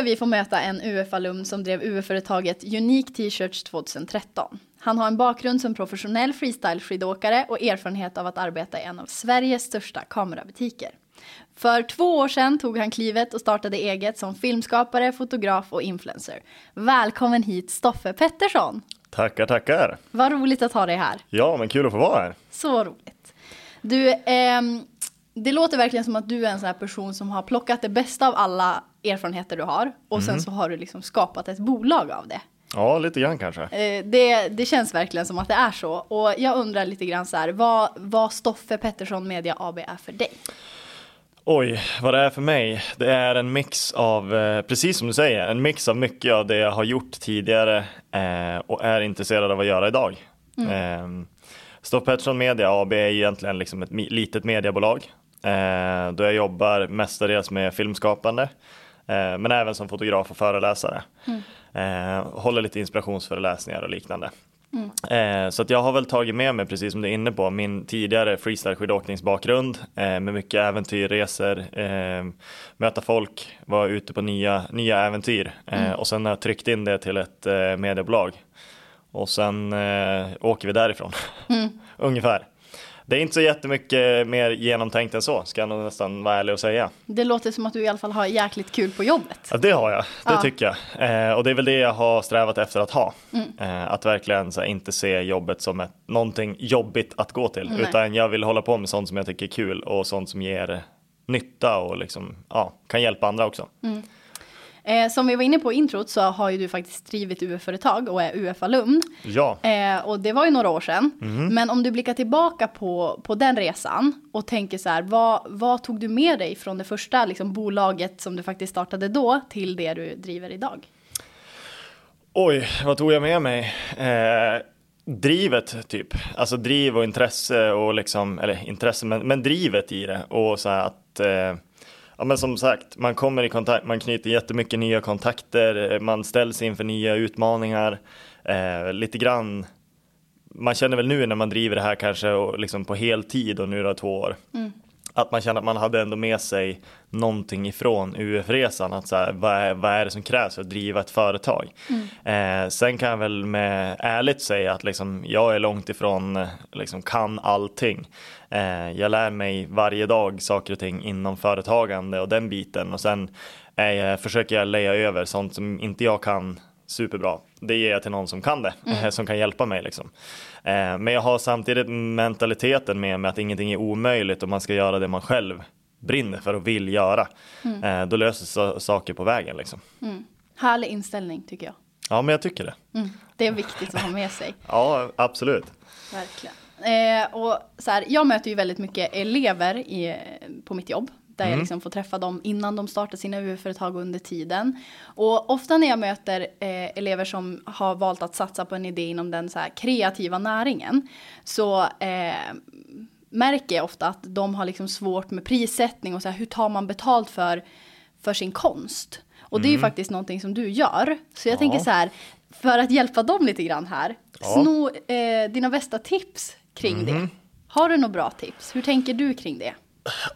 Ska vi få möta en UF-alumn som drev UF-företaget Unique T-shirts 2013. Han har en bakgrund som professionell freestyle-skidåkare och erfarenhet av att arbeta i en av Sveriges största kamerabutiker. För två år sedan tog han klivet och startade eget som filmskapare, fotograf och influencer. Välkommen hit Stoffe Pettersson! Tackar, tackar! Vad roligt att ha dig här. Ja, men kul att få vara här. Så roligt. Du, ehm, det låter verkligen som att du är en sån här person som har plockat det bästa av alla erfarenheter du har och sen så har du liksom skapat ett bolag av det. Ja, lite grann kanske. Eh, det, det känns verkligen som att det är så. Och jag undrar lite grann så här, vad, vad Stoffe Pettersson Media AB är för dig? Oj, vad det är för mig? Det är en mix av, eh, precis som du säger, en mix av mycket av det jag har gjort tidigare eh, och är intresserad av att göra idag. Mm. Eh, Stoffe Pettersson Media AB är egentligen liksom ett litet mediebolag eh, då jag jobbar mestadels med filmskapande eh, men även som fotograf och föreläsare. Eh, håller lite inspirationsföreläsningar och liknande. Eh, så att jag har väl tagit med mig, precis som du är inne på, min tidigare freestyle-skidåkningsbakgrund eh, med mycket äventyr, resor, möta folk, vara ute på nya, nya äventyr eh, och sen har jag tryckt in det till ett mediebolag och sen åker vi därifrån, ungefär. Det är inte så jättemycket mer genomtänkt än så, ska jag nog nästan vara ärlig och säga. Det låter som att du i alla fall har jäkligt kul på jobbet. Ja, det har jag. Det Ja. tycker jag. Eh, och det är väl det jag har strävat efter att ha. Eh, att verkligen här, inte se jobbet som ett, någonting jobbigt att gå till. Nej. Utan jag vill hålla på med sånt som jag tycker är kul och sånt som ger nytta och liksom, ja, kan hjälpa andra också. Eh, som vi var inne på i introt så har ju du faktiskt drivit UF-företag och är UF-alumn. Ja, Eh, och det var ju några år sedan. Men om du blickar tillbaka på, på den resan och tänker så här, vad, vad tog du med dig från det första liksom, bolaget som du faktiskt startade då till det du driver idag? oj, vad tog jag med mig? Eh, drivet typ, alltså driv och intresse och liksom, eller intresse, men, men drivet i det och så här att eh, Ja men som sagt, man kommer i kontakt, man knyter jättemycket nya kontakter, eh, man ställs inför nya utmaningar. Eh, lite grann, man känner väl nu när man driver det här kanske och liksom på heltid och nu då två år. Mm. Att man känner att man hade ändå med sig någonting ifrån UF-resan. Att så här, vad, är, vad är det som krävs för att driva ett företag? Eh, sen kan jag väl med ärligt säga att liksom, jag är långt ifrån eh, liksom, kan allting. Eh, jag lär mig varje dag saker och ting inom företagande och den biten. Och sen jag, försöker jag leja över sånt som inte jag kan superbra. Det ger jag till någon som kan det, eh, som kan hjälpa mig. Liksom. Eh, men jag har samtidigt mentaliteten med mig att ingenting är omöjligt och man ska göra det man själv brinner för och vill göra. Eh, då löser sig saker på vägen. Liksom. Härlig inställning tycker jag. Ja, men jag tycker det. Mm. Det är viktigt att ha med sig. Ja, absolut. Verkligen. Eh, och så här, jag möter ju väldigt mycket elever i, på mitt jobb. Där jag liksom får träffa dem innan de startar sina UF-företag och under tiden. Och ofta när jag möter eh, elever som har valt att satsa på en idé inom den så här kreativa näringen. Så eh, märker jag ofta att de har liksom svårt med prissättning och så här, hur tar man betalt för, för sin konst. Och det är ju faktiskt någonting som du gör. Så jag Ja. tänker så här, för att hjälpa dem lite grann här. Ja. Sno eh, dina bästa tips kring det. Har du några bra tips? Hur tänker du kring det?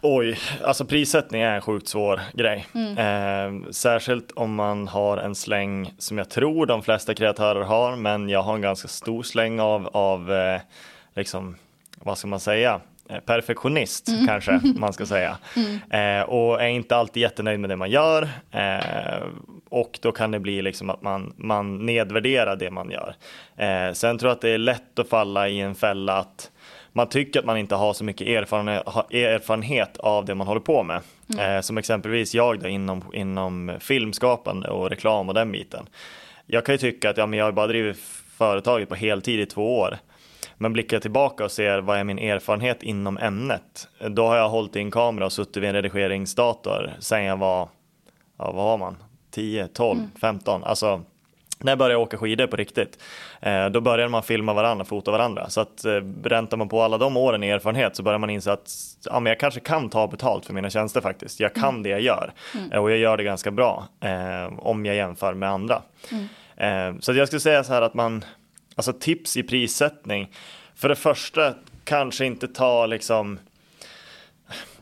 Oj, alltså prissättning är en sjukt svår grej. Eh, särskilt om man har en släng som jag tror de flesta kreatörer har, men jag har en ganska stor släng av, av eh, liksom, vad ska man säga? Eh, Perfektionist kanske man ska säga. Eh, och är inte alltid jättenöjd med det man gör. Eh, och då kan det bli liksom att man, man nedvärderar det man gör. Eh, sen tror jag att det är lätt att falla i en fälla att man tycker att man inte har så mycket erfarenhet, av det man håller på med. Eh, som exempelvis jag då inom, inom filmskapande och reklam och den biten. Jag kan ju tycka att ja, men jag har bara drivit företaget på heltid i två år. Men blickar jag tillbaka och ser vad är min erfarenhet inom ämnet. Då har jag hållit i en kamera och suttit vid en redigeringsdator sen jag var, ja vad var man, 10, 12, mm. 15. Alltså när jag började åka skidor på riktigt, eh, då började man filma varandra, fota varandra. Så att eh, räntar man på alla de åren i erfarenhet så börjar man inse att ja, men jag kanske kan ta betalt för mina tjänster faktiskt. Jag kan mm. det jag gör mm. Eh, och jag gör det ganska bra eh, om jag jämför med andra. Mm. Eh, så jag skulle säga så här att man, alltså tips i prissättning, för det första kanske inte ta liksom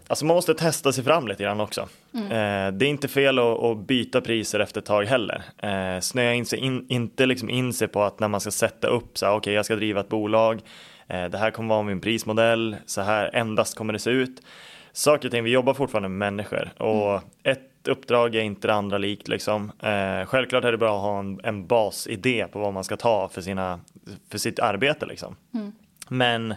Alltså man måste testa sig fram lite grann också. Mm. Eh, det är inte fel att, att, byta priser efter ett tag heller. Eh, snöa in sig, in, inte liksom in sig på att när man ska sätta upp så här, okej okay, jag ska driva ett bolag, eh, det här kommer vara min prismodell, så här endast kommer det se ut. Saker och ting, vi jobbar fortfarande med människor och mm. ett uppdrag är inte det andra likt liksom. Eh, självklart är det bra att ha en, en basidé på vad man ska ta för, sina, för sitt arbete liksom. Mm. Men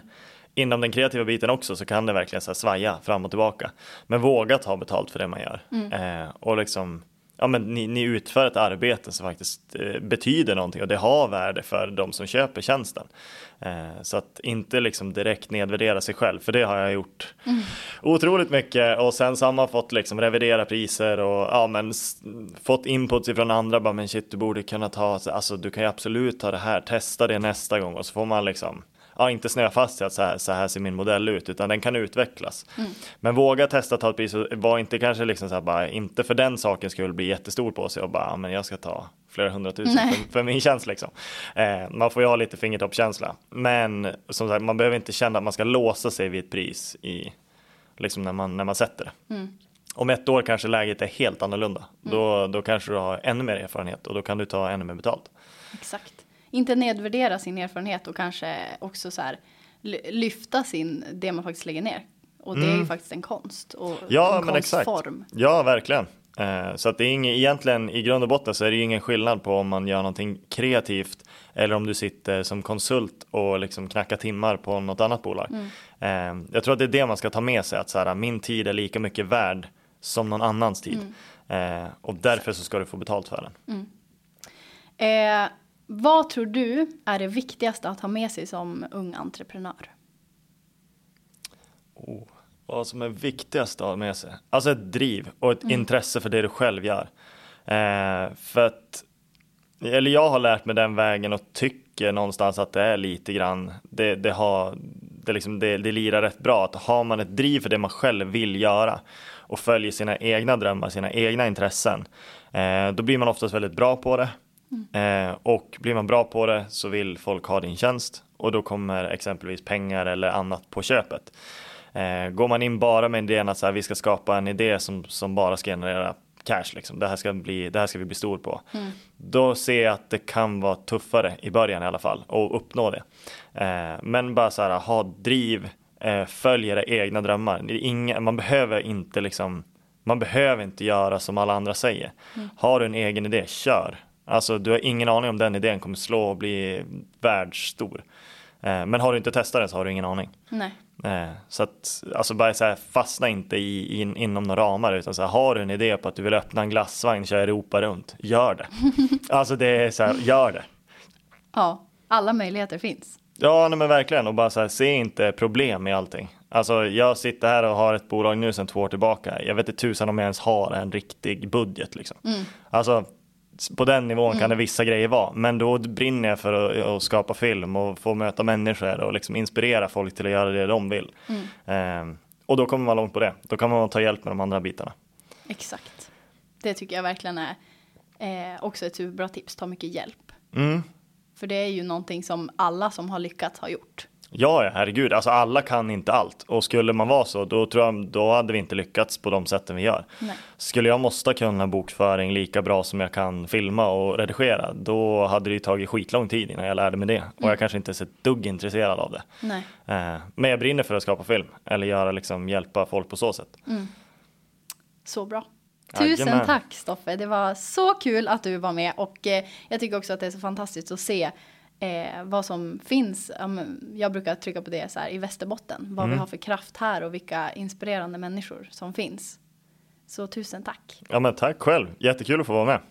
inom den kreativa biten också så kan det verkligen så svaja fram och tillbaka. Men våga ta betalt för det man gör. Mm. Eh, och liksom, ja men ni, ni, utför ett arbete som faktiskt eh, betyder någonting och det har värde för de som köper tjänsten. Eh, så att inte liksom direkt nedvärdera sig själv, för det har jag gjort mm. otroligt mycket och sen så har man fått liksom revidera priser och ja men fått inputs ifrån andra, bara men shit du borde kunna ta, alltså du kan ju absolut ta det här, testa det nästa gång och så får man liksom ja, inte snöa fast sig att så här, så här ser min modell ut, utan den kan utvecklas. Mm. Men våga testa ta ett pris och var inte kanske liksom så här, bara, inte för den saken skulle bli jättestor på sig och bara, ja, men jag ska ta flera hundratusen för, för min tjänst liksom. Eh, man får ju ha lite fingertoppskänsla, men som sagt, man behöver inte känna att man ska låsa sig vid ett pris i, liksom när man, när man sätter det. Mm. Om ett år kanske läget är helt annorlunda. Mm. Då, då kanske du har ännu mer erfarenhet och då kan du ta ännu mer betalt. Exakt inte nedvärdera sin erfarenhet och kanske också så här lyfta sin, det man faktiskt lägger ner. Och det mm. är ju mm. faktiskt en konst och ja, en men konstform. Exakt. Ja, verkligen. Eh, så att det är ingen, egentligen i grund och botten så är det ju ingen skillnad på om man gör någonting kreativt eller om du sitter som konsult och liksom knackar timmar på något annat bolag. Mm. Eh, jag tror att det är det man ska ta med sig, att så här, min tid är lika mycket värd som någon annans tid. Mm. Eh, och därför så ska du få betalt för den. Vad tror du är det viktigaste att ha med sig som ung entreprenör? Oh, vad som är viktigast att ha med sig? Alltså ett driv och ett mm. intresse för det du själv gör. Eh, för att, eller jag har lärt mig den vägen och tycker någonstans att det är lite grann, det, det har, det, liksom, det, det lirar rätt bra. Att har man ett driv för det man själv vill göra och följer sina egna drömmar, sina egna intressen, eh, då blir man oftast väldigt bra på det. Mm. Eh, och blir man bra på det så vill folk ha din tjänst och då kommer exempelvis pengar eller annat på köpet. Eh, går man in bara med idén att så här, vi ska skapa en idé som, som bara ska generera cash, liksom. det, här ska bli, det här ska vi bli stor på. Mm. Då ser jag att det kan vara tuffare i början i alla fall att uppnå det. Eh, men bara så här, ha driv, eh, följ era egna drömmar. Inga, man behöver inte liksom man behöver inte göra som alla andra säger. Mm. Har du en egen idé, kör. Alltså du har ingen aning om den idén kommer slå och bli världsstor. Eh, men har du inte testat den så har du ingen aning. Nej. Eh, så att alltså bara så här, fastna inte i, in, inom några ramar utan så här, har du en idé på att du vill öppna en glassvagn och köra Europa runt, gör det. alltså det är så här, gör det. Ja, alla möjligheter finns. Ja, nej, men verkligen och bara så här, se inte problem i allting. Alltså jag sitter här och har ett bolag nu sedan två år tillbaka. Jag vet inte tusan om jag ens har en riktig budget liksom. Mm. Alltså på den nivån mm. kan det vissa grejer vara. Men då brinner jag för att, att, skapa film och få möta människor och liksom inspirera folk till att göra det de vill. Mm. Eh, och då kommer man långt på det. Då kan man ta hjälp med de andra bitarna. Exakt. Det tycker jag verkligen är eh, också ett superbra tips. Ta mycket hjälp. Mm. För det är ju någonting som alla som har lyckats har gjort. Ja, herregud, alltså alla kan inte allt och skulle man vara så, då tror jag, då hade vi inte lyckats på de sätten vi gör. Nej. Skulle jag måste kunna bokföring lika bra som jag kan filma och redigera, då hade det ju tagit skitlång tid innan jag lärde mig det och mm. jag kanske inte är så ett dugg intresserad av det. Nej. Eh, men jag brinner för att skapa film eller göra liksom hjälpa folk på så sätt. Mm. Så bra. Tusen Jajamän. tack Stoffe, det var så kul att du var med och eh, jag tycker också att det är så fantastiskt att se eh, vad som finns. jag brukar trycka på det så här i Västerbotten. Vad mm. vi har för kraft här och vilka inspirerande människor som finns. Så tusen tack. Ja men tack själv. Jättekul att få vara med.